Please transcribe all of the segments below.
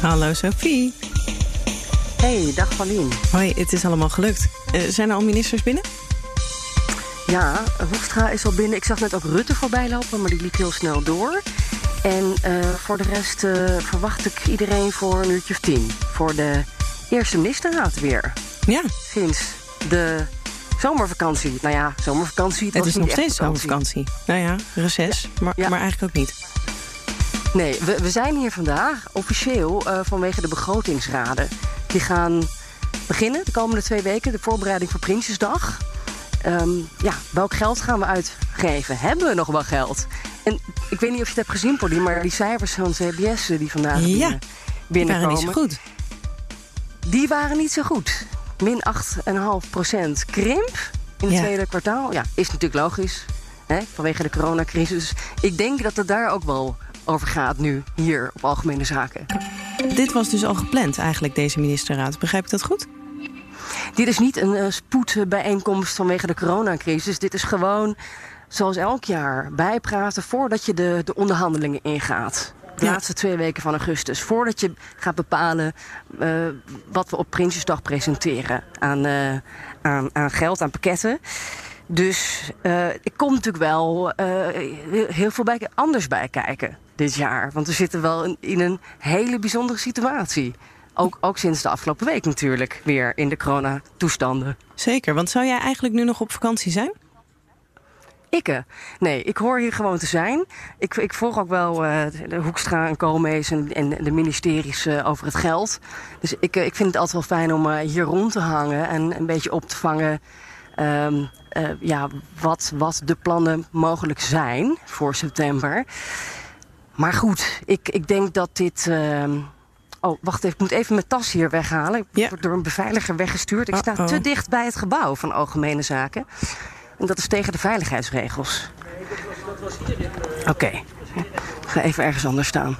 Hallo Sophie. Hey, dag Paulien. Hoi, het is allemaal gelukt. Uh, zijn er al ministers binnen? Ja, Hoekstra is al binnen. Ik zag net ook Rutte voorbij lopen, maar die liep heel snel door. En uh, voor de rest uh, verwacht ik iedereen voor een uurtje of tien. Voor de eerste ministerraad weer. Ja. Sinds de zomervakantie. Nou ja, zomervakantie. Het, het is nog steeds zomervakantie. Nou ja, reces, ja. Maar, ja. maar eigenlijk ook niet. Nee, we, we zijn hier vandaag officieel uh, vanwege de begrotingsraden. Die gaan beginnen de komende twee weken, de voorbereiding voor Prinsjesdag. Um, ja, welk geld gaan we uitgeven? Hebben we nog wel geld? En ik weet niet of je het hebt gezien, Polly, maar die cijfers van CBS die vandaag ja, binnen, die waren niet zo goed. Die waren niet zo goed. Min 8,5 procent krimp in het ja. tweede kwartaal. Ja, is natuurlijk logisch, hè, vanwege de coronacrisis. Ik denk dat het daar ook wel over gaat nu hier op Algemene Zaken. Dit was dus al gepland eigenlijk, deze ministerraad. Begrijp ik dat goed? Dit is niet een uh, spoedbijeenkomst vanwege de coronacrisis. Dit is gewoon, zoals elk jaar, bijpraten voordat je de, de onderhandelingen ingaat. De ja. laatste twee weken van augustus. Voordat je gaat bepalen uh, wat we op Prinsjesdag presenteren aan, uh, aan, aan geld, aan pakketten. Dus uh, ik kom natuurlijk wel heel veel bij, anders bij kijken dit jaar. Want we zitten wel in, in een hele bijzondere situatie. Ook, ook sinds de afgelopen week natuurlijk weer in de coronatoestanden. Zeker, want zou jij eigenlijk nu nog op vakantie zijn? Ikke. Nee, ik hoor hier gewoon te zijn. Ik, ik volg ook wel uh, de Hoekstra en Koolmees en, en de ministeries uh, over het geld. Dus ik, uh, ik vind het altijd wel fijn om hier rond te hangen en een beetje op te vangen. Um, ja, wat, wat de plannen mogelijk zijn voor september. Maar goed, ik, ik denk dat dit. Uh... Oh, wacht even. Ik moet even mijn tas hier weghalen. Ik ja. word door een beveiliger weggestuurd. Ik sta Uh-oh. te dicht bij het gebouw van Algemene Zaken. En dat is tegen de veiligheidsregels. Oké. Okay. Ik ga even ergens anders staan.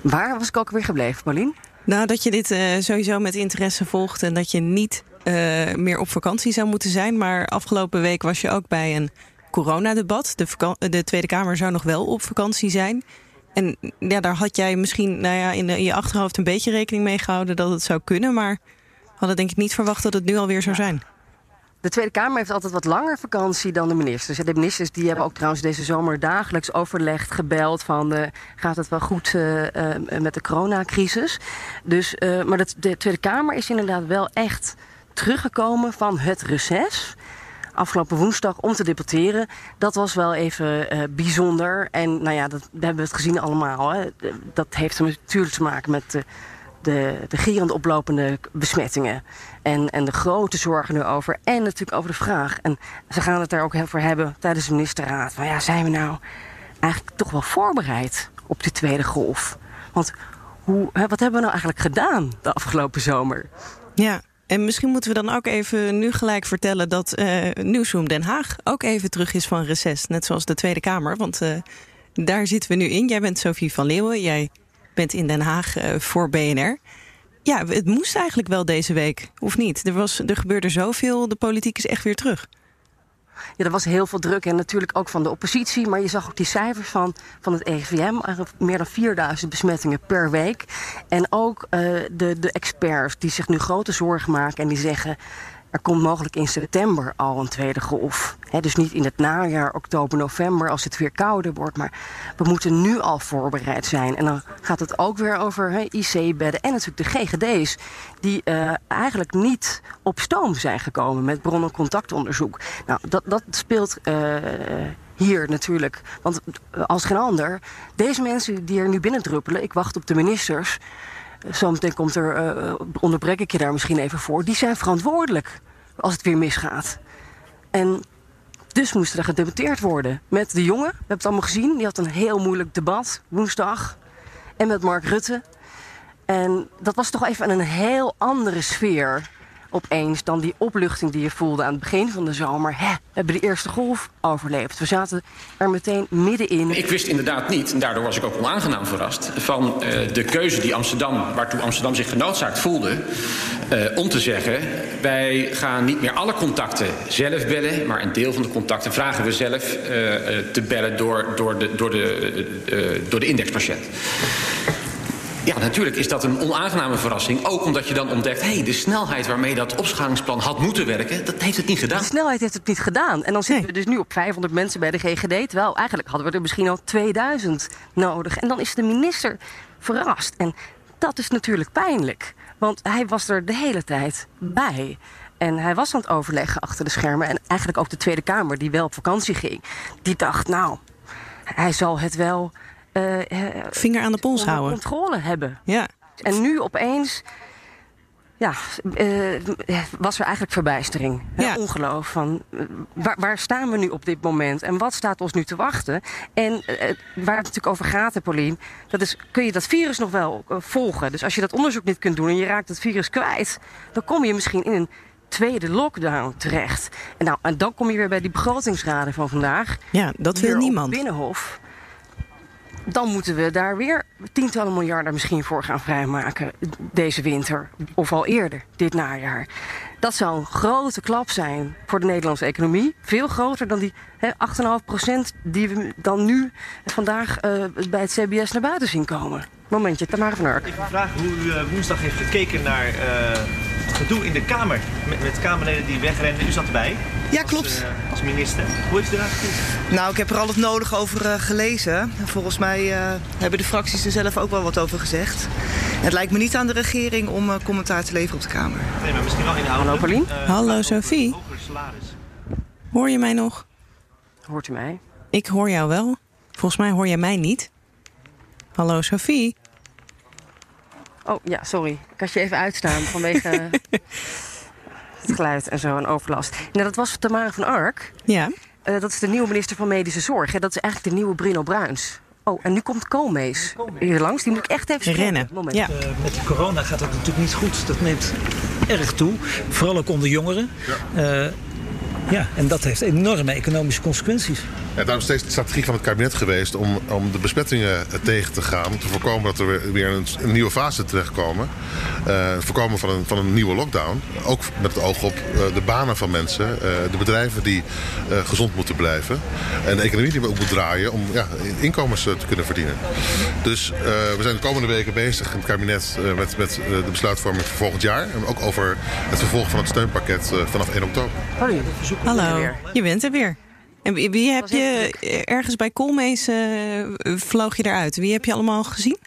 Waar was ik ook weer gebleven, Paulien? Nou, dat je dit uh, sowieso met interesse volgt en dat je niet uh, meer op vakantie zou moeten zijn. Maar afgelopen week was je ook bij een coronadebat. De, de Tweede Kamer zou nog wel op vakantie zijn. En ja, daar had jij misschien nou ja, in, de, in je achterhoofd een beetje rekening mee gehouden dat het zou kunnen. Maar hadden denk ik niet verwacht dat het nu alweer zou zijn. De Tweede Kamer heeft altijd wat langer vakantie dan de ministers. De ministers die hebben ook trouwens deze zomer dagelijks overlegd, gebeld van uh, gaat het wel goed uh, uh, met de coronacrisis. Dus, maar de, de Tweede Kamer is inderdaad wel echt teruggekomen van het reces afgelopen woensdag om te debatteren. Dat was wel even uh, bijzonder. En nou ja, dat hebben we het gezien allemaal. Hè. Dat heeft natuurlijk te maken met de, de, gierend oplopende besmettingen. En, en de grote zorgen erover. En natuurlijk over de vraag. En ze gaan het daar ook over hebben tijdens de ministerraad. Maar ja, zijn we nou eigenlijk toch wel voorbereid op die tweede golf? Want hoe, hè, wat hebben we nou eigenlijk gedaan de afgelopen zomer? Ja, en misschien moeten we dan ook even nu gelijk vertellen dat uh, Nieuwsroom Den Haag ook even terug is van reces. Net zoals de Tweede Kamer. Want uh, daar zitten we nu in. Jij bent Sophie van Leeuwen. Jij bent in Den Haag uh, voor BNR. Ja, het moest eigenlijk wel deze week, of niet? Er, was, er gebeurde zoveel. De politiek is echt weer terug. Ja, er was heel veel druk en natuurlijk ook van de oppositie. Maar je zag ook die cijfers van, van het EVM. Meer dan 4000 besmettingen per week. En ook uh, de, de experts die zich nu grote zorgen maken en die zeggen... komt mogelijk in september al een tweede golf. Dus niet in het najaar, oktober, november, als het weer kouder wordt. Maar we moeten nu al voorbereid zijn. En dan gaat het ook weer over IC-bedden en natuurlijk de GGD's... die uh, eigenlijk niet op stoom zijn gekomen met bron- en contactonderzoek. Nou, dat, dat speelt... Uh, hier natuurlijk. Want als geen ander, deze mensen die er nu binnendruppelen... ik wacht op de ministers... Zometeen komt er, uh, onderbrek ik je daar misschien even voor... die zijn verantwoordelijk als het weer misgaat. En Dus moest er gedebatteerd worden met de jongen. We hebben het allemaal gezien. Die had een heel moeilijk debat woensdag. En met Mark Rutte. En dat was toch even een heel andere sfeer opeens dan die opluchting die je voelde aan het begin van de zomer. Hè, we hebben de eerste golf overleefd. We zaten er meteen middenin. Ik wist inderdaad niet, en daardoor was ik ook onaangenaam verrast... van uh, de keuze die Amsterdam, waartoe Amsterdam zich genoodzaakt voelde... Uh, om te zeggen, wij gaan niet meer alle contacten zelf bellen... maar een deel van de contacten vragen we zelf uh, te bellen door, door, de, door, de, door de indexpatiënt. Ja, natuurlijk is dat een onaangename verrassing. Ook omdat je dan ontdekt, hé, hey, de snelheid waarmee dat opschalingsplan had moeten werken, dat heeft het niet gedaan. De snelheid heeft het niet gedaan. En dan zitten we dus nu op 500 mensen bij de GGD. Terwijl eigenlijk hadden we er misschien al 2000 nodig. En dan is de minister verrast. En dat is natuurlijk pijnlijk. Want hij was er de hele tijd bij. En hij was aan het overleggen achter de schermen. En eigenlijk ook de Tweede Kamer, die wel op vakantie ging. Die dacht, nou, hij zal het wel uh, Vinger aan de pols houden. controle hebben. Ja. En nu opeens ja, uh, was er eigenlijk verbijstering. Ja. Ongeloof van waar, waar, staan we nu op dit moment en wat staat ons nu te wachten? En uh, waar het natuurlijk over gaat, hè, Paulien, dat is kun je dat virus nog wel volgen. Dus als je dat onderzoek niet kunt doen en je raakt het virus kwijt, dan kom je misschien in een tweede lockdown terecht. En, nou, en dan kom je weer bij die begrotingsraden van vandaag. Ja, dat wil niemand. Binnenhof dan moeten we daar weer tientallen miljarden misschien voor gaan vrijmaken deze winter. Of al eerder, dit najaar. Dat zou een grote klap zijn voor de Nederlandse economie. Veel groter dan die 8,5% die we dan nu vandaag uh, bij het CBS naar buiten zien komen. Momentje, Tamara van Urk. Ik vraag hoe u uh, woensdag heeft gekeken naar uh, gedoe in de Kamer. Met, met Kamerleden die wegrenden. U zat erbij. Ja, klopt. Als, uh, als minister. Hoe heeft u gekeken? Nou, ik heb er al het nodige over uh, gelezen. Volgens mij uh, hebben de fracties er zelf ook wel wat over gezegd. Het lijkt me niet aan de regering om commentaar te leveren op de Kamer. Nee, maar misschien wel inhoudelijk. Hallo, Paulien. Hallo, Sophie. Hoor je mij nog? Hoort u mij? Ik hoor jou wel. Volgens mij hoor jij mij niet. Hallo, Sophie. Oh ja, sorry. Ik had je even uitstaan vanwege het geluid en zo en overlast. Nou, dat was Tamara van Ark. Ja. Uh, dat is de nieuwe minister van Medische Zorg. Hè? Dat is eigenlijk de nieuwe Bruno Bruins. Oh, en nu komt Koolmees hier langs. Die moet ik echt even rennen. Moment. Ja. Uh, met corona gaat het natuurlijk niet goed. Dat neemt erg toe. Vooral ook onder jongeren. Ja. Uh, ja, en dat heeft enorme economische consequenties. Ja, daarom is steeds de strategie van het kabinet geweest om, om de besmettingen tegen te gaan. Om te voorkomen dat er weer een, een nieuwe fase terechtkomen. Uh, het voorkomen van een, van een nieuwe lockdown. Ook met het oog op uh, de banen van mensen. Uh, de bedrijven die gezond moeten blijven. En de economie die we ook moet draaien om ja, inkomens te kunnen verdienen. Dus we zijn de komende weken bezig in het kabinet met, met de besluitvorming voor volgend jaar. En ook over het vervolg van het steunpakket vanaf 1 oktober. Hallo, je bent er weer. En wie, wie heb je ergens bij Koolmees uh, vloog je eruit? Wie heb je allemaal gezien?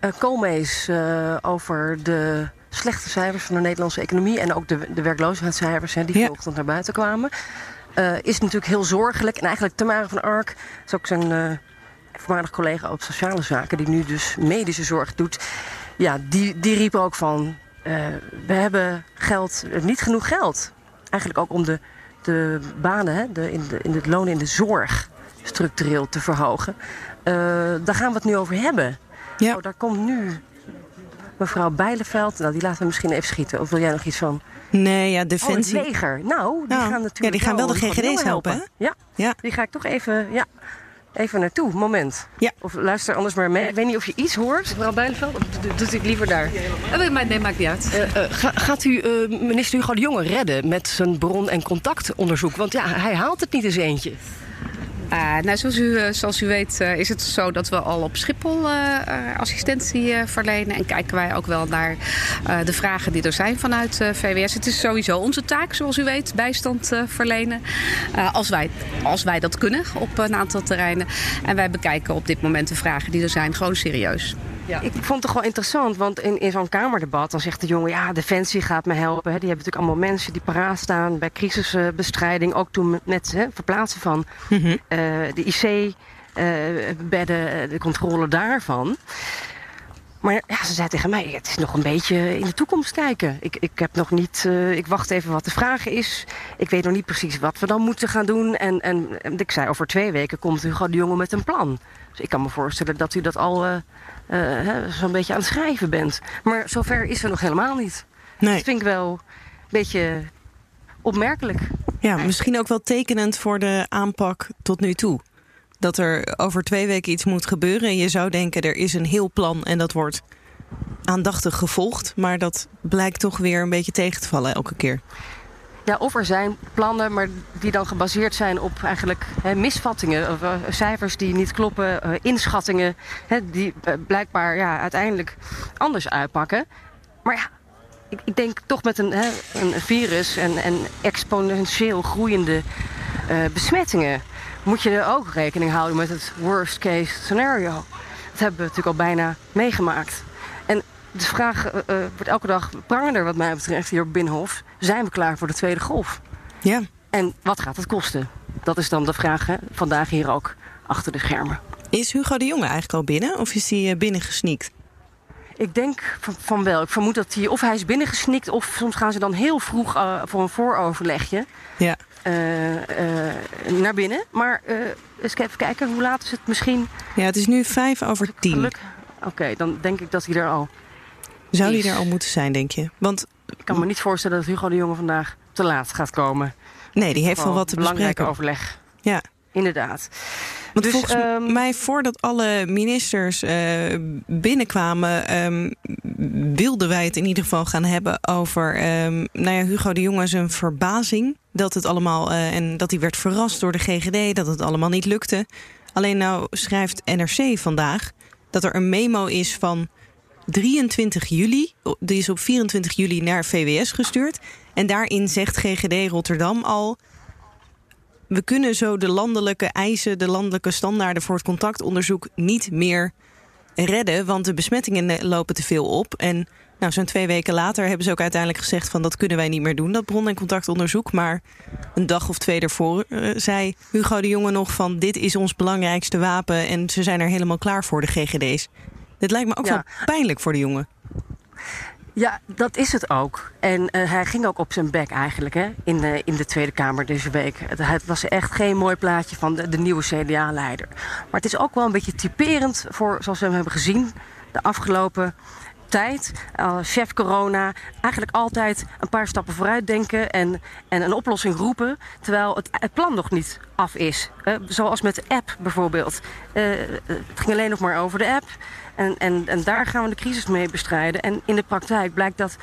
Uh, Koolmees uh, over de slechte cijfers van de Nederlandse economie en ook de, de werkloosheidscijfers hè, die ja. vanochtend naar buiten kwamen. is natuurlijk heel zorgelijk. En eigenlijk Tamara van Ark is ook zijn voormalig collega op sociale zaken, die nu dus medische zorg doet. Ja, die, die riep ook van: we hebben geld, niet genoeg geld. Eigenlijk ook om de de banen, hè, de, in, de, in het loon in de zorg structureel te verhogen. Uh, daar gaan we het nu over hebben. Ja. Oh, daar komt nu mevrouw Bijleveld. Nou, die laten we misschien even schieten. Of wil jij nog iets van? Nee, ja, Defensie. Oh, het leger. Nou, die nou, gaan natuurlijk ja, die gaan wel de GGD's helpen. helpen. Ja. ja, die ga ik toch even... Ja. Even naartoe, moment. Ja. Of luister anders maar mee. Ik weet niet of je iets hoort, mevrouw Bijleveld. Of doet u het liever daar? Uh, nee, maakt niet uit. Uh, uh, ga, gaat u uh, minister Hugo de Jonge redden met zijn bron- en contactonderzoek? Want ja, hij haalt het niet eens eentje. Uh, nou, zoals u, uh, zoals u weet uh, is het zo dat we al op Schiphol assistentie verlenen. En kijken wij ook wel naar de vragen die er zijn vanuit VWS. Het is sowieso onze taak, zoals u weet, bijstand verlenen. als, wij, als wij dat kunnen op een aantal terreinen. En wij bekijken op dit moment de vragen die er zijn gewoon serieus. Ja. Ik vond het toch wel interessant, want in, in zo'n Kamerdebat dan zegt de jongen: ja, Defensie gaat me helpen. Hè. Die hebben natuurlijk allemaal mensen die paraat staan bij crisisbestrijding. Ook toen met het verplaatsen van mm -hmm. uh, de IC-bedden, uh, de controle daarvan. Maar ja, ze zei tegen mij, het is nog een beetje in de toekomst kijken. Ik, ik heb nog niet, uh, ik wacht even wat de vraag is. Ik weet nog niet precies wat we dan moeten gaan doen. En, en, en ik zei, over twee weken komt Hugo de Jonge met een plan. Dus ik kan me voorstellen dat u dat al zo'n beetje aan het schrijven bent. Maar zover is er nog helemaal niet. Nee. Dat vind ik wel een beetje opmerkelijk. Ja, misschien ook wel tekenend voor de aanpak tot nu toe. Dat er over twee weken iets moet gebeuren. En je zou denken, er is een heel plan en dat wordt aandachtig gevolgd. Maar dat blijkt toch weer een beetje tegen te vallen elke keer. Ja, of er zijn plannen, maar die dan gebaseerd zijn op eigenlijk hè, misvattingen, of, uh, cijfers die niet kloppen, uh, inschattingen hè, die uh, blijkbaar ja, uiteindelijk anders uitpakken. Maar ja, ik, ik denk toch met een, hè, een virus en, en exponentieel groeiende besmettingen moet je er ook rekening houden met het worst case scenario. Dat hebben we natuurlijk al bijna meegemaakt. De vraag uh, wordt elke dag prangender wat mij betreft hier op Binnenhof. Zijn we klaar voor de tweede golf? Ja. En wat gaat het kosten? Dat is dan de vraag hè, vandaag hier ook achter de schermen. Is Hugo de Jonge eigenlijk al binnen of is hij binnengesneakt? Ik denk van, van, wel. Ik vermoed dat hij of hij is binnengesnikt of soms gaan ze dan heel vroeg uh, voor een vooroverlegje. Ja. Uh, uh, naar binnen. Maar eens even kijken, hoe laat is het misschien? Ja, het is nu vijf over tien. Oké, okay, dan denk ik dat hij er al Zou hij er al moeten zijn, denk je? Want ik kan me niet voorstellen dat Hugo de Jonge vandaag te laat gaat komen. Nee, die heeft wel wat te bespreken. overleg. Ja. Inderdaad. Want Dus, volgens ehm, mij, voordat alle ministers uh, binnenkwamen, um, wilden wij het in ieder geval gaan hebben over um, nou ja, Hugo de Jonge zijn verbazing. Dat het allemaal, uh, en dat hij werd verrast door de GGD, dat het allemaal niet lukte. Alleen nou schrijft NRC vandaag dat er een memo is van 23 juli. Die is op 24 juli naar VWS gestuurd. En daarin zegt GGD Rotterdam al we kunnen zo de landelijke eisen, de landelijke standaarden voor het contactonderzoek niet meer redden, want de besmettingen lopen te veel op. En nou, zo'n twee weken later hebben ze ook uiteindelijk gezegd van dat kunnen wij niet meer doen, dat bron- en contactonderzoek. Maar een dag of twee daarvoor uh, zei Hugo de Jonge nog van dit is ons belangrijkste wapen en ze zijn er helemaal klaar voor, de GGD's. Dit lijkt me ook Ja. wel pijnlijk voor de jongen. Ja, dat is het ook. En eh, hij ging ook op zijn bek eigenlijk hè, in, de, in de Tweede Kamer deze week. Het, het was echt geen mooi plaatje van de, de nieuwe CDA-leider. Maar het is ook wel een beetje typerend voor, zoals we hem hebben gezien, de afgelopen tijd. Uh, chef corona, eigenlijk altijd een paar stappen vooruit denken en, en een oplossing roepen, terwijl het, het plan nog niet af is. Uh, zoals met de app bijvoorbeeld. Uh, het ging alleen nog maar over de app. En, en, en daar gaan we de crisis mee bestrijden. En in de praktijk blijkt dat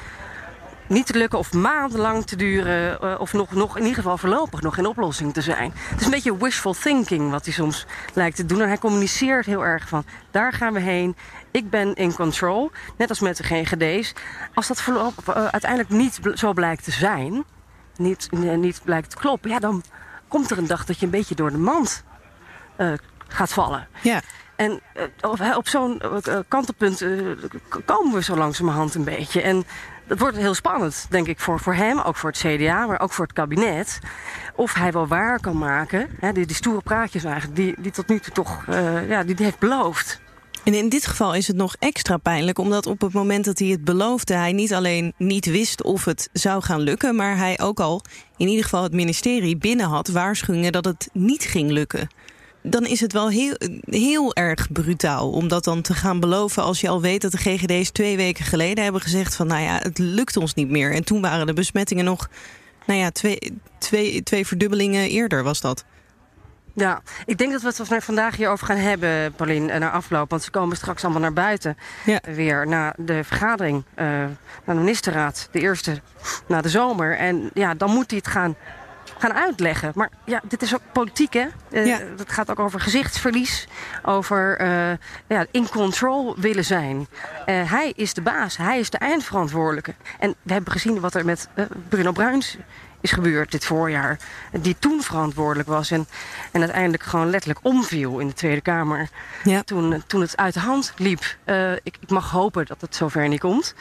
niet te lukken of maandenlang te duren. Uh, of nog, nog in ieder geval voorlopig nog geen oplossing te zijn. Het is een beetje wishful thinking wat hij soms lijkt te doen. En hij communiceert heel erg van daar gaan we heen. Ik ben in control. Net als met de GGD's. Als dat uh, uiteindelijk niet zo blijkt te zijn. Niet, uh, niet blijkt te kloppen. Ja, dan komt er een dag dat je een beetje door de mand gaat vallen. Ja. En uh, op zo'n uh, kantelpunt komen we zo langzamerhand een beetje. En dat wordt heel spannend, denk ik, voor, voor hem, ook voor het CDA, maar ook voor het kabinet. Of hij wel waar kan maken, hè, die, die stoere praatjes eigenlijk, die, die tot nu toe toch ja, die, die heeft beloofd. En in dit geval is het nog extra pijnlijk, omdat op het moment dat hij het beloofde, hij niet alleen niet wist of het zou gaan lukken, maar hij ook al in ieder geval het ministerie binnen had waarschuwingen dat het niet ging lukken dan is het wel heel, heel erg brutaal om dat dan te gaan beloven als je al weet dat de GGD's twee weken geleden hebben gezegd van nou ja, het lukt ons niet meer. En toen waren de besmettingen nog, nou ja, twee, twee, twee verdubbelingen eerder was dat. Ja, ik denk dat we het vandaag hierover gaan hebben, Paulien, naar afloop. Want ze komen straks allemaal naar buiten ja. weer na de vergadering, uh, naar de ministerraad, de eerste na de zomer. En ja, dan moet hij het gaan gaan uitleggen. Maar ja, dit is ook politiek, hè? Uh, ja. Het gaat ook over gezichtsverlies, over uh, ja, in control willen zijn. Uh, hij is de baas, hij is de eindverantwoordelijke. En we hebben gezien wat er met Bruno Bruins is gebeurd dit voorjaar. Die toen verantwoordelijk was en, en uiteindelijk gewoon letterlijk omviel in de Tweede Kamer. Ja. Toen, toen het uit de hand liep. Uh, ik, ik, mag hopen dat het zover niet komt.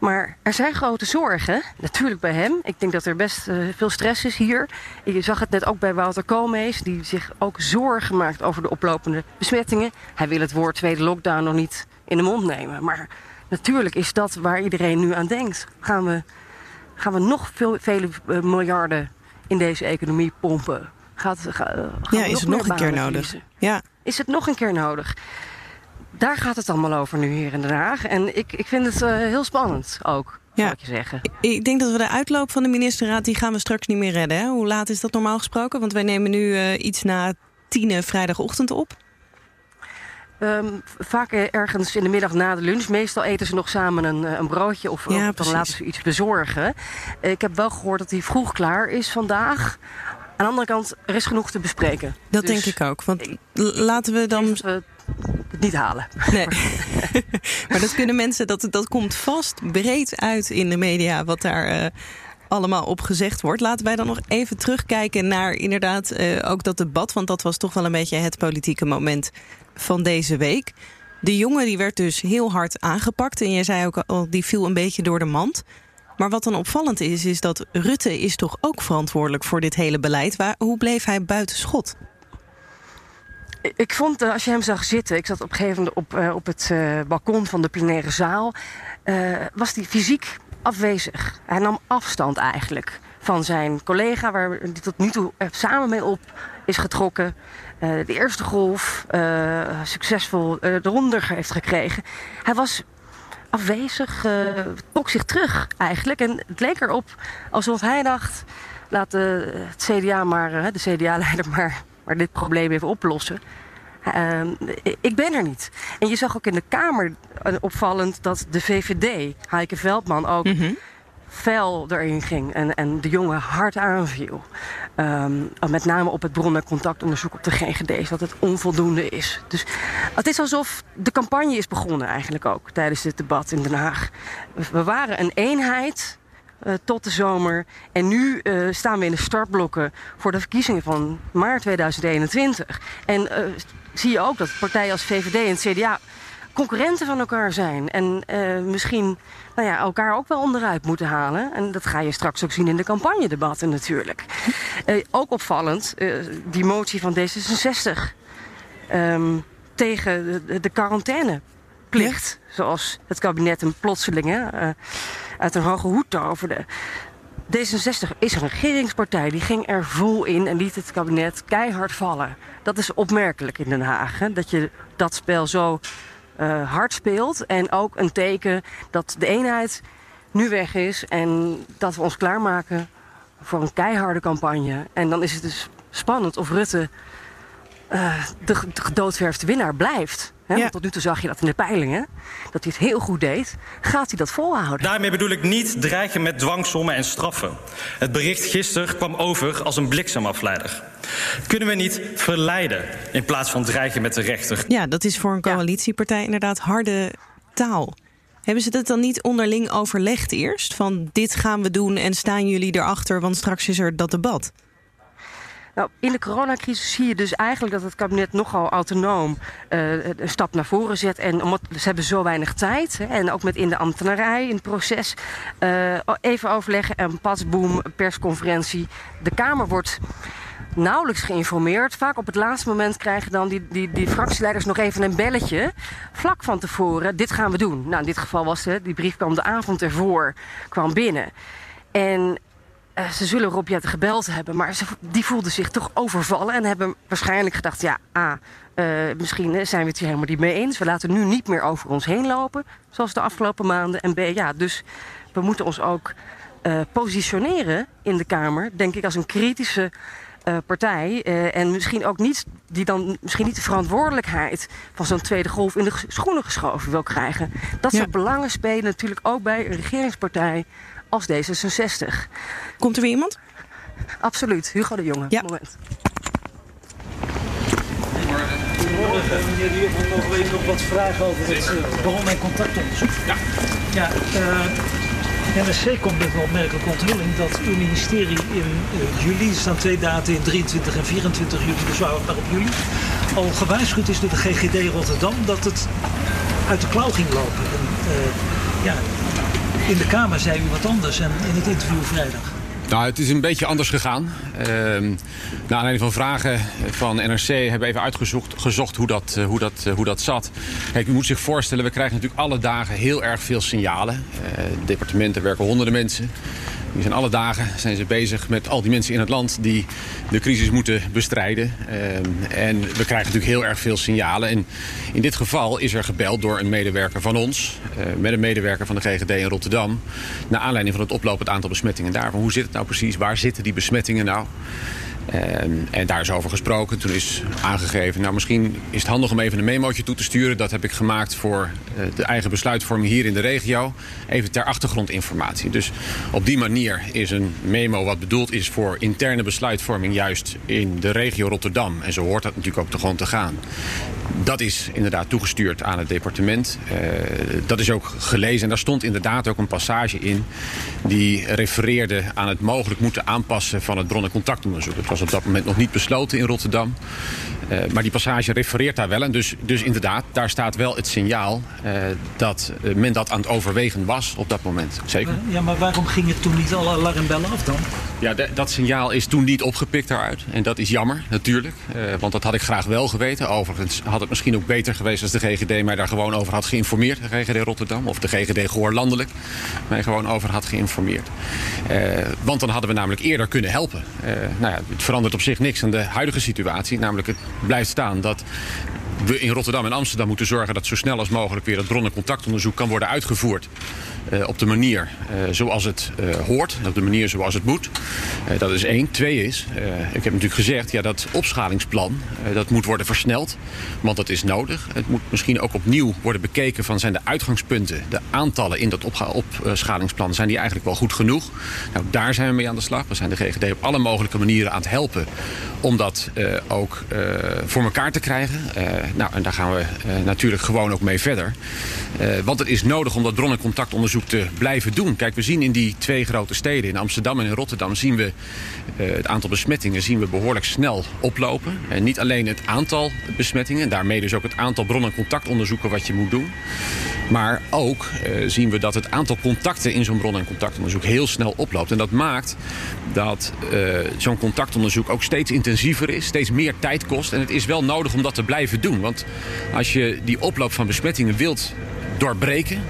Maar er zijn grote zorgen, natuurlijk bij hem. Ik denk dat er best uh, veel stress is hier. Je zag het net ook bij Wouter Koolmees, die zich ook zorgen maakt over de oplopende besmettingen. Hij wil het woord tweede lockdown nog niet in de mond nemen. Maar natuurlijk is dat waar iedereen nu aan denkt. Gaan we, gaan we nog veel, vele eh, miljarden in deze economie pompen? Gaat, ga, Ja, is het nog een keer nodig? verliezen? Ja. Is het nog een keer nodig? Daar gaat het allemaal over nu hier in Den Haag. En ik, ik vind het eh, heel spannend ook, Ja. ik je zeggen. Ik denk dat we de uitloop van de ministerraad, die gaan we straks niet meer redden. Hè? Hoe laat is dat normaal gesproken? Want wij nemen nu eh, iets na tienen vrijdagochtend op. Ehm, vaak eh, ergens in de middag na de lunch. Meestal eten ze nog samen een, eh, een broodje of, Ja, dan laten ze iets bezorgen. Eh, Ik heb wel gehoord dat hij vroeg klaar is vandaag. Aan de andere kant, er is genoeg te bespreken. Dat Dus denk ik ook. Want laten we dan het niet halen. Nee. maar dat kunnen mensen, dat, dat komt vast breed uit in de media, wat daar allemaal op gezegd wordt. Laten wij dan nog even terugkijken naar inderdaad ook dat debat, want dat was toch wel een beetje het politieke moment van deze week. De jongen die werd dus heel hard aangepakt en je zei ook al, die viel een beetje door de mand. Maar wat dan opvallend is, is dat Rutte is toch ook verantwoordelijk voor dit hele beleid. Waar, hoe bleef hij buiten schot? Ik vond, eh, als je hem zag zitten, ik zat op een gegeven moment op, eh, op het eh, balkon van de plenaire zaal, was hij fysiek afwezig. Hij nam afstand eigenlijk van zijn collega, waar hij tot nu toe samen mee op is getrokken. Eh, de eerste golf eh, succesvol eh, eronder heeft gekregen. Hij was afwezig, eh, trok zich terug eigenlijk. En het leek erop alsof hij dacht, laat de, CDA maar, eh, de CDA-leider maar, maar dit probleem even oplossen. Ehm, ik ben er niet. En je zag ook in de Kamer eh, opvallend dat de VVD, Heike Veldman, ook fel erin ging en, en de jongen hard aanviel. Ehm, met name op het bron- contactonderzoek op de GGD's, dat het onvoldoende is. Dus het is alsof de campagne is begonnen eigenlijk ook tijdens dit debat in Den Haag. We waren een eenheid eh, tot de zomer en nu eh, staan we in de startblokken voor de verkiezingen van maart 2021. En eh, zie je ook dat partijen als VVD en CDA concurrenten van elkaar zijn. En eh, misschien nou ja, elkaar ook wel onderuit moeten halen. En dat ga je straks ook zien in de campagnedebatten natuurlijk. Eh, ook opvallend, eh, die motie van D66 ehm, tegen de, de quarantaineplicht. Zoals het kabinet hem plotseling hè, uit een hoge hoed toverde. D66 is een regeringspartij. Die ging er vol in en liet het kabinet keihard vallen. Dat is opmerkelijk in Den Haag. Hè? Dat je dat spel zo eh, hard speelt. En ook een teken dat de eenheid nu weg is. En dat we ons klaarmaken voor een keiharde campagne. En dan is het dus spannend of Rutte eh, de, de gedoodverfde winnaar blijft. Hè? Ja. Want tot nu toe zag je dat in de peilingen. Dat hij het heel goed deed. Gaat hij dat volhouden? Daarmee bedoel ik niet dreigen met dwangsommen en straffen. Het bericht gisteren kwam over als een bliksemafleider. Kunnen we niet verleiden in plaats van dreigen met de rechter? Ja, dat is voor een coalitiepartij inderdaad harde taal. Hebben ze dat dan niet onderling overlegd eerst? Van dit gaan we doen en staan jullie erachter, want straks is er dat debat. Nou, in de coronacrisis zie je dus eigenlijk dat het kabinet nogal autonoom eh, een stap naar voren zet. En omdat ze hebben zo weinig tijd. Hè, en ook met in de ambtenarij, in het proces. eh, even overleggen en pasboom, persconferentie. De Kamer wordt nauwelijks geïnformeerd. Vaak op het laatste moment krijgen dan die, die, die fractieleiders nog even een belletje. Vlak van tevoren, dit gaan we doen. Nou, in dit geval was het, die brief kwam de avond ervoor, kwam binnen. En eh, ze zullen Rob Jetten gebeld hebben, maar ze, die voelden zich toch overvallen en hebben waarschijnlijk gedacht: ja, A, eh, misschien eh, zijn we het hier helemaal niet mee eens. We laten nu niet meer over ons heen lopen, zoals de afgelopen maanden. En B, ja, dus we moeten ons ook positioneren in de Kamer, denk ik, als een kritische partij. en misschien ook niet, die dan misschien niet de verantwoordelijkheid van zo'n tweede golf in de schoenen geschoven wil krijgen. Dat Ja. soort belangen spelen natuurlijk ook bij een regeringspartij als D66. Komt er weer iemand? Absoluut, Hugo de Jonge. Ja. Moment. Goedemorgen. Meneer de Jong, we nog even nog wat vragen over het uh, bron- en contactonderzoek. Ja. Ja, eh, NSC komt met een opmerkelijke onthulling dat uw ministerie in eh, juli, er staan twee daten in 23 en 24 juli, dus ik maar op juli, al gewaarschuwd is door de GGD Rotterdam dat het uit de klauw ging lopen. En, eh, ja, in de Kamer zei u wat anders en in het interview vrijdag. Nou, het is een beetje anders gegaan. Uh, naar aanleiding van vragen van NRC hebben we even uitgezocht gezocht hoe, dat, hoe, dat, hoe dat zat. Kijk, u moet zich voorstellen, we krijgen natuurlijk alle dagen heel erg veel signalen. Uh, departementen werken honderden mensen. Die zijn alle dagen zijn ze bezig met al die mensen in het land die de crisis moeten bestrijden. Uh, en we krijgen natuurlijk heel erg veel signalen. En in dit geval is er gebeld door een medewerker van ons, uh, met een medewerker van de GGD in Rotterdam, naar aanleiding van het oplopend aantal besmettingen daar. Van hoe zit het nou precies? Waar zitten die besmettingen nou? En, en, daar is over gesproken. Toen is aangegeven, nou misschien is het handig om even een memootje toe te sturen. Dat heb ik gemaakt voor de eigen besluitvorming hier in de regio. Even ter achtergrondinformatie. Dus op die manier is een memo wat bedoeld is voor interne besluitvorming juist in de regio Rotterdam. En zo hoort dat natuurlijk ook te gewoon te gaan. Dat is inderdaad toegestuurd aan het departement. Uh, dat is ook gelezen en daar stond inderdaad ook een passage in... die refereerde aan het mogelijk moeten aanpassen van het bron- en contactonderzoek. Het was op dat moment nog niet besloten in Rotterdam. Uh, maar die passage refereert daar wel. En dus, dus inderdaad, daar staat wel het signaal uh, dat men dat aan het overwegen was op dat moment. Zeker. Ja, maar waarom gingen toen niet alle alarmbellen af dan? Ja, dat signaal is toen niet opgepikt daaruit. En dat is jammer, natuurlijk. Uh, want dat had ik graag wel geweten. Overigens had het misschien ook beter geweest als de GGD mij daar gewoon over had geïnformeerd. De GGD Rotterdam of de GGD Goor Landelijk mij gewoon over had geïnformeerd. Want dan hadden we namelijk eerder kunnen helpen. Nou ja, het verandert op zich niks aan de huidige situatie. Namelijk het blijft staan dat we in Rotterdam en Amsterdam moeten zorgen dat zo snel als mogelijk weer het bron- en contactonderzoek kan worden uitgevoerd. Uh, op de manier uh, zoals het uh, hoort, op de manier zoals het moet. dat is één. Twee is, ik heb natuurlijk gezegd, ja, dat opschalingsplan dat moet worden versneld. Want dat is nodig. Het moet misschien ook opnieuw worden bekeken van zijn de uitgangspunten, de aantallen in dat opschalingsplan, zijn die eigenlijk wel goed genoeg? Nou, daar zijn we mee aan de slag. We zijn de GGD op alle mogelijke manieren aan het helpen om dat ook voor elkaar te krijgen. Nou, en daar gaan we natuurlijk gewoon ook mee verder. want het is nodig om dat bron- en contactonderzoek te blijven doen. Kijk, we zien in die twee grote steden, in Amsterdam en in Rotterdam, zien we het aantal besmettingen zien we behoorlijk snel oplopen. En niet alleen het aantal besmettingen, daarmee dus ook het aantal bron- en contactonderzoeken wat je moet doen. Maar ook zien we dat het aantal contacten in zo'n bron- en contactonderzoek heel snel oploopt. En dat maakt dat zo'n contactonderzoek ook steeds intensiever is, steeds meer tijd kost. En het is wel nodig om dat te blijven doen. Want als je die oploop van besmettingen wilt doorbreken,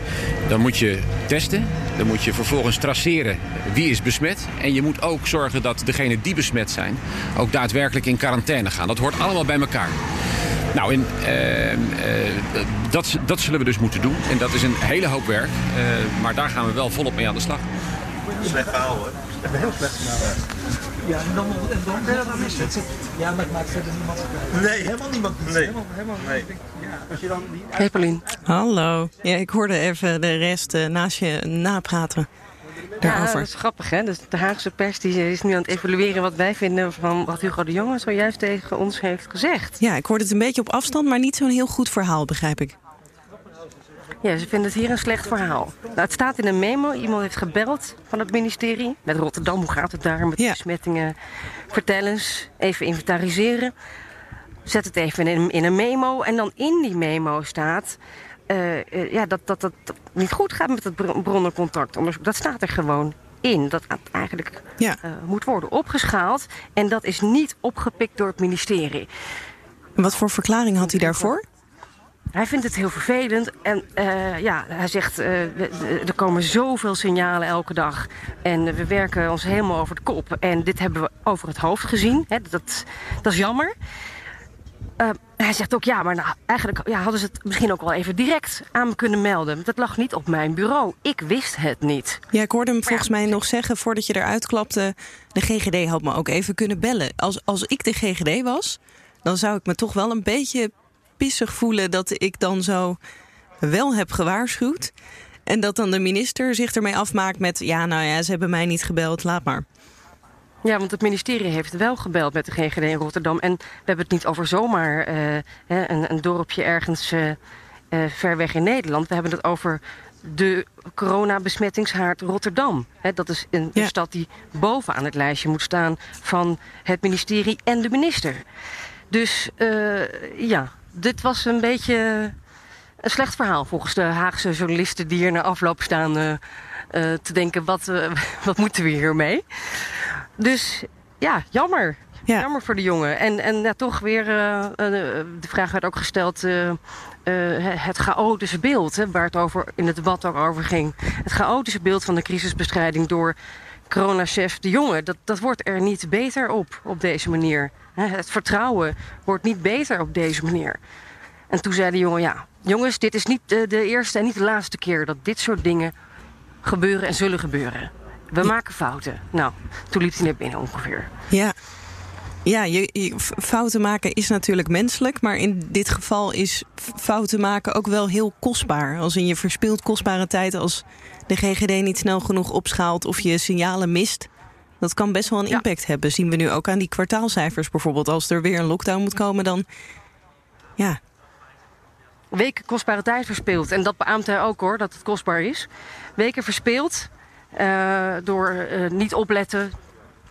dan moet je testen. Dan moet je vervolgens traceren wie is besmet. En je moet ook zorgen dat degenen die besmet zijn ook daadwerkelijk in quarantaine gaan. Dat hoort allemaal bij elkaar. Nou, en, uh, uh, dat, dat zullen we dus moeten doen. En dat is een hele hoop werk. Uh, maar daar gaan we wel volop mee aan de slag. Slecht verhaal hoor. Heel slecht verhaal. Ja, en dan, en dan, is het. Ja, maar het maakt verder niemand. Nee, helemaal niemand. Nee. Helemaal, helemaal nee. Ja, als je dan die Hey Paulien. Hallo. Ja, ik hoorde even de rest uh, naast je napraten. Daarover. Ja, dat is grappig hè. Dus de Haagse pers die is nu aan het evalueren wat wij vinden van wat Hugo de Jonge zojuist tegen ons heeft gezegd. Ja, ik hoorde het een beetje op afstand, maar niet zo'n heel goed verhaal, begrijp ik. Ja, ze vinden het hier een slecht verhaal. Nou, het staat in een memo. Iemand heeft gebeld van het ministerie. Met Rotterdam, hoe gaat het daar met ja. besmettingen? Vertel eens, even inventariseren. Zet het even in, in een memo. En dan in die memo staat... Uh, uh, ja, dat, dat dat niet goed gaat met het bronnencontactonderzoek. Dat staat er gewoon in. Dat eigenlijk ja. uh, moet worden opgeschaald. En dat is niet opgepikt door het ministerie. En wat voor verklaring had hij daarvoor? Hij vindt het heel vervelend en uh, ja, hij zegt uh, er komen zoveel signalen elke dag en we werken ons helemaal over de kop en dit hebben we over het hoofd gezien. Hè, dat, dat is jammer. Uh, hij zegt ook ja, maar nou, eigenlijk ja, hadden ze het misschien ook wel even direct aan me kunnen melden. Dat lag niet op mijn bureau. Ik wist het niet. Ja, ik hoorde hem volgens mij nog zeggen voordat je eruit klapte. De GGD had me ook even kunnen bellen. Als, als ik de GGD was, dan zou ik me toch wel een beetje pissig voelen dat ik dan zo wel heb gewaarschuwd. En dat dan de minister zich ermee afmaakt met... ja, nou ja, ze hebben mij niet gebeld, laat maar. Ja, want het ministerie heeft wel gebeld met de GGD in Rotterdam. En we hebben het niet over zomaar uh, een, een, dorpje ergens uh, uh, ver weg in Nederland. We hebben het over de coronabesmettingshaard Rotterdam. He, dat is een, ja. een stad die bovenaan het lijstje moet staan van het ministerie en de minister. Dus ja, dit was een beetje een slecht verhaal volgens de Haagse journalisten die hier na afloop staan uh, eh, te denken: wat, eh, wat moeten we hiermee? Dus ja, jammer. Jammer voor de jongen. En, en ja, toch weer, eh, eh, de vraag werd ook gesteld, eh, eh, het chaotische beeld, hè, waar het over, in het debat ook over ging. Het chaotische beeld van de crisisbestrijding door coronachef De Jonge, dat, dat wordt er niet beter op, op deze manier. Het vertrouwen wordt niet beter op deze manier. En toen zei de jongen, ja, jongens, dit is niet de, de eerste en niet de laatste keer dat dit soort dingen gebeuren en zullen gebeuren. We maken fouten. Nou, toen liep hij naar binnen ongeveer. Ja. Ja, je, fouten maken is natuurlijk menselijk. Maar in dit geval is fouten maken ook wel heel kostbaar. Als in je verspilt kostbare tijd als de GGD niet snel genoeg opschaalt of je signalen mist. Dat kan best wel een impact hebben. Zien we nu ook aan die kwartaalcijfers bijvoorbeeld. Als er weer een lockdown moet komen, dan. Ja, Weken kostbare tijd verspeeld. En dat beaamt hij ook hoor, dat het kostbaar is. Weken verspeeld eh, door eh, niet opletten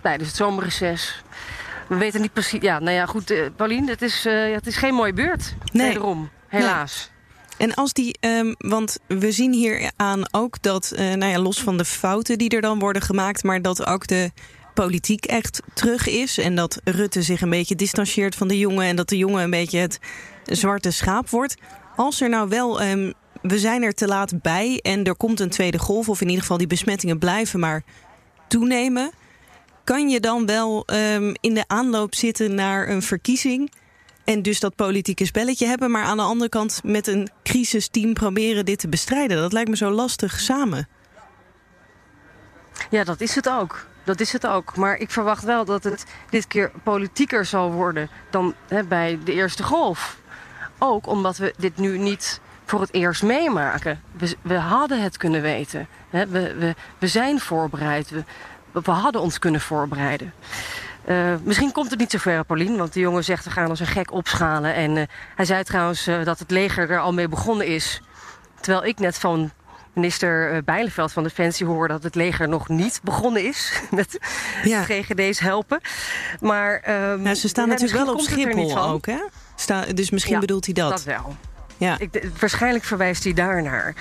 tijdens het zomerreces. We weten niet precies. Ja, nou ja, goed, eh Paulien, het is, eh, het is geen mooie beurt. Nee. Wederom, helaas. En als die, ehm, want we zien hier aan ook dat, eh, nou ja, los van de fouten die er dan worden gemaakt, maar dat ook de politiek echt terug is. En dat Rutte zich een beetje distancieert van de jongen en dat de jongen een beetje het zwarte schaap wordt. Als er nou wel, ehm, we zijn er te laat bij en er komt een tweede golf, of in ieder geval die besmettingen blijven maar toenemen. Kan je dan wel ehm, in de aanloop zitten naar een verkiezing? En dus dat politieke spelletje hebben, maar aan de andere kant met een crisisteam proberen dit te bestrijden. Dat lijkt me zo lastig samen. Ja, dat is het ook. Dat is het ook. Maar ik verwacht wel dat het dit keer politieker zal worden dan hè, bij de eerste golf. Ook omdat we dit nu niet voor het eerst meemaken. We, we hadden het kunnen weten. Hè. We, we, we zijn voorbereid. We, we hadden ons kunnen voorbereiden. Eh, misschien komt het niet zo ver, Paulien, want de jongen zegt we gaan als een gek opschalen. En eh, hij zei trouwens eh, dat het leger er al mee begonnen is. Terwijl ik net van minister Bijleveld van Defensie hoor dat het leger nog niet begonnen is met GGD's helpen. Maar ehm, Ja, ze staan ja, natuurlijk wel op Schiphol ook, hè? Sta, dus misschien Ja, bedoelt hij dat. Dat wel. Ja. Ik, waarschijnlijk verwijst hij daarnaar.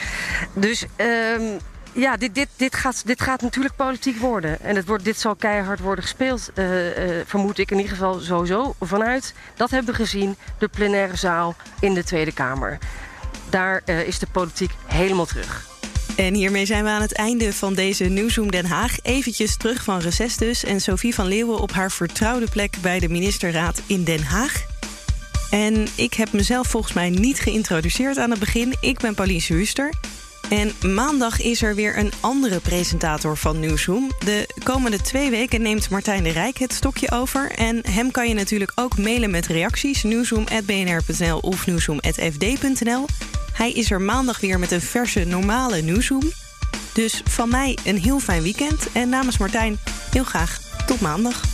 Dus ehm, ja, dit, dit, dit, gaat, dit gaat natuurlijk politiek worden. En het wordt, dit zal keihard worden gespeeld, eh, eh, vermoed ik in ieder geval sowieso vanuit. Dat hebben we gezien, de plenaire zaal in de Tweede Kamer. Daar eh, is de politiek helemaal terug. En hiermee zijn we aan het einde van deze Nieuwsroom Den Haag. Eventjes terug van reces dus. En Sophie van Leeuwen op haar vertrouwde plek bij de ministerraad in Den Haag. En ik heb mezelf volgens mij niet geïntroduceerd aan het begin. Ik ben Pauline Huuster. En maandag is er weer een andere presentator van Nieuwsroom. De komende twee weken neemt Martijn de Rijk het stokje over. En hem kan je natuurlijk ook mailen met reacties. Nieuwsroom.bnr.nl of nieuwsroom.fd.nl. Hij is er maandag weer met een verse normale Nieuwsroom. Dus van mij een heel fijn weekend. En namens Martijn heel graag tot maandag.